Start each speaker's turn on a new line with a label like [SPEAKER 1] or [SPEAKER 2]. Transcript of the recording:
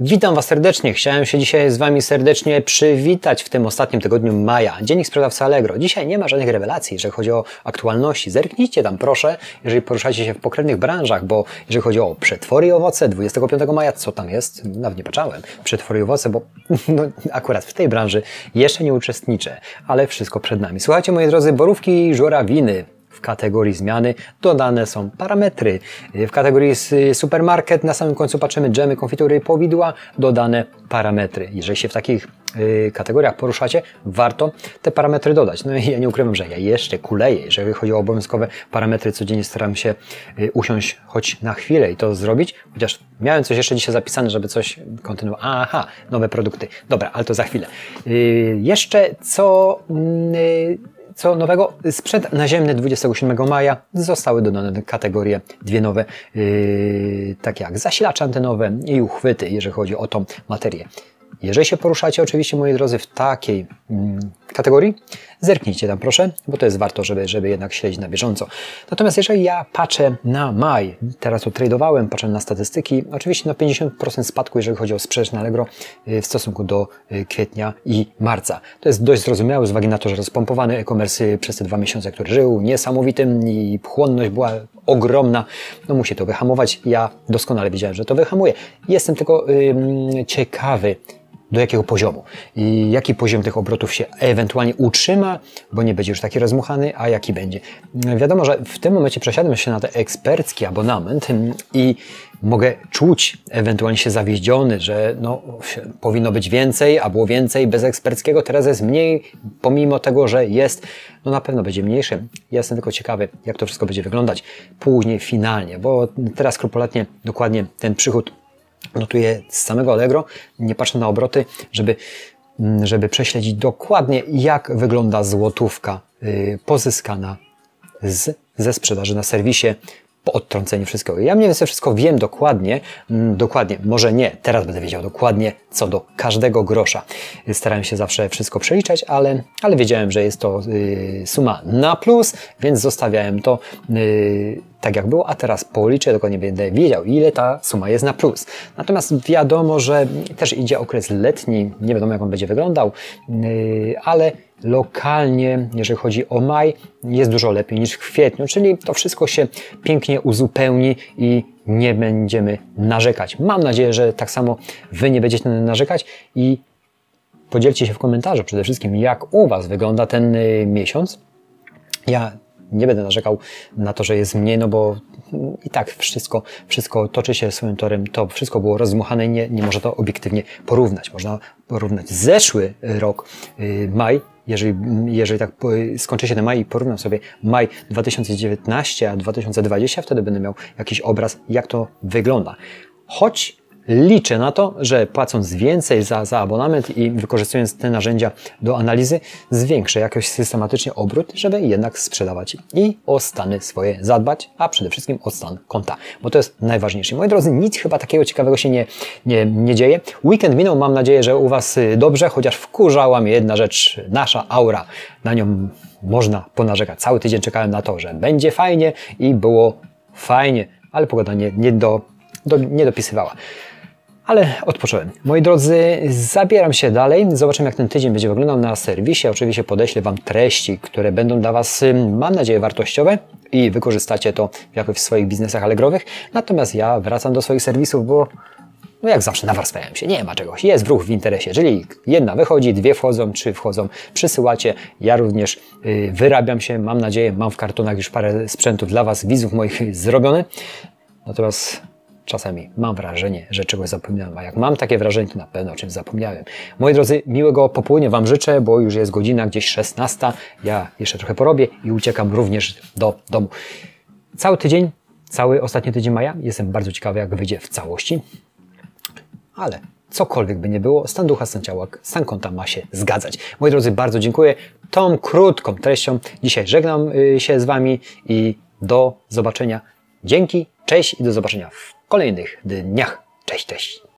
[SPEAKER 1] Witam Was serdecznie. Chciałem się dzisiaj z Wami serdecznie przywitać w tym ostatnim tygodniu maja. Dziennik sprzedawca Allegro. Dzisiaj nie ma żadnych rewelacji, jeżeli chodzi o aktualności. Zerknijcie tam proszę, jeżeli poruszacie się w pokrewnych branżach, bo jeżeli chodzi o przetwory i owoce, 25 maja, co tam jest? Nawet nie patrzałem. Przetwory i owoce, bo no, akurat w tej branży jeszcze nie uczestniczę, ale wszystko przed nami. Słuchajcie, moi drodzy, borówki i żurawiny. W kategorii zmiany dodane są parametry. W kategorii supermarket na samym końcu patrzymy dżemy, konfitury, powidła, dodane parametry. Jeżeli się w takich y, kategoriach poruszacie, warto te parametry dodać. No i ja nie ukrywam, że ja jeszcze kuleję. Jeżeli chodzi o obowiązkowe parametry, codziennie staram się y, usiąść choć na chwilę i to zrobić, chociaż miałem coś jeszcze dzisiaj zapisane, żeby coś kontynuować. Aha, nowe produkty. Dobra, ale to za chwilę. Y, jeszcze co co nowego? Sprzęt naziemny 27 maja zostały dodane kategorie dwie nowe, yy, takie jak zasilacze antenowe i uchwyty, jeżeli chodzi o tą materię. Jeżeli się poruszacie oczywiście, moi drodzy, w takiej mm, kategorii, zerknijcie tam proszę, bo to jest warto, żeby, żeby jednak śledzić na bieżąco. Natomiast jeżeli ja patrzę na maj, teraz to tradowałem, patrzę na statystyki, oczywiście na 50% spadku, jeżeli chodzi o sprzedaż na Allegro y, w stosunku do y, kwietnia i marca. To jest dość zrozumiałe z uwagi na to, że rozpompowany e-commerce przez te dwa miesiące, który żył, niesamowitym i chłonność była ogromna, no musi to wyhamować. Ja doskonale wiedziałem, że to wyhamuje. Jestem tylko yy, ciekawy, do jakiego poziomu i jaki poziom tych obrotów się ewentualnie utrzyma, bo nie będzie już taki rozmuchany, a jaki będzie. Wiadomo, że w tym momencie przesiadam się na ten ekspercki abonament i mogę czuć ewentualnie się zawiedziony, że no, powinno być więcej, a było więcej bez eksperckiego, teraz jest mniej, pomimo tego, że jest, no na pewno będzie mniejszy. Ja jestem tylko ciekawy, jak to wszystko będzie wyglądać później, finalnie, bo teraz skrupulatnie, dokładnie ten przychód notuję z samego Allegro, nie patrzę na obroty, żeby, mm, żeby prześledzić dokładnie, jak wygląda złotówka y, pozyskana z, ze sprzedaży na serwisie po odtrąceniu wszystkiego. Ja mniej więcej wszystko wiem dokładnie, mm, dokładnie, może nie, teraz będę wiedział dokładnie co do każdego grosza. Starałem się zawsze wszystko przeliczać, ale, ale wiedziałem, że jest to y, suma na plus, więc zostawiałem to y, tak jak było, a teraz policzę, dokładnie będę wiedział, ile ta suma jest na plus. Natomiast wiadomo, że też idzie okres letni, nie wiadomo jak on będzie wyglądał, y, ale lokalnie, jeżeli chodzi o maj, jest dużo lepiej niż w kwietniu, czyli to wszystko się pięknie uzupełni i nie będziemy narzekać. Mam nadzieję, że tak samo Wy nie będziecie narzekać i podzielcie się w komentarzu przede wszystkim, jak u Was wygląda ten y, miesiąc. Ja nie będę narzekał na to, że jest mniej, no bo i tak wszystko, wszystko toczy się swoim torem, to wszystko było rozmuchane i nie, nie można to obiektywnie porównać. Można porównać zeszły rok, y, maj, jeżeli, jeżeli tak skończy się ten maj i porównam sobie maj 2019 a 2020, wtedy będę miał jakiś obraz, jak to wygląda. Choć Liczę na to, że płacąc więcej za, za abonament i wykorzystując te narzędzia do analizy, zwiększę jakoś systematycznie obrót, żeby jednak sprzedawać i o stany swoje zadbać, a przede wszystkim o stan konta, bo to jest najważniejsze. Moi drodzy, nic chyba takiego ciekawego się nie, nie, nie dzieje. Weekend minął, mam nadzieję, że u Was dobrze, chociaż wkurzała mnie jedna rzecz, nasza aura. Na nią można ponarzekać. Cały tydzień czekałem na to, że będzie fajnie i było fajnie, ale pogoda nie, nie, do, do, nie dopisywała ale odpocząłem. Moi drodzy, zabieram się dalej. Zobaczymy, jak ten tydzień będzie wyglądał na serwisie. Oczywiście podeślę Wam treści, które będą dla Was, mam nadzieję, wartościowe i wykorzystacie to jakoś w swoich biznesach allegrowych. Natomiast ja wracam do swoich serwisów, bo no jak zawsze nawarstwiają się, nie ma czegoś, jest ruch w interesie. Jeżeli jedna wychodzi, dwie wchodzą, trzy wchodzą, przysyłacie, ja również yy, wyrabiam się, mam nadzieję, mam w kartonach już parę sprzętów dla Was, widzów moich zrobione. Natomiast czasami mam wrażenie, że czegoś zapomniałem, a jak mam takie wrażenie, to na pewno o czymś zapomniałem. Moi drodzy, miłego popołudnia Wam życzę, bo już jest godzina gdzieś 16. Ja jeszcze trochę porobię i uciekam również do domu. Cały tydzień, cały ostatni tydzień maja, jestem bardzo ciekawy, jak wyjdzie w całości, ale cokolwiek by nie było, stan ducha, stan ciała, stan konta ma się zgadzać. Moi drodzy, bardzo dziękuję. Tą krótką treścią dzisiaj żegnam y, się z Wami i do zobaczenia. Dzięki, cześć i do zobaczenia kolejnych dniach. Cześć, cześć.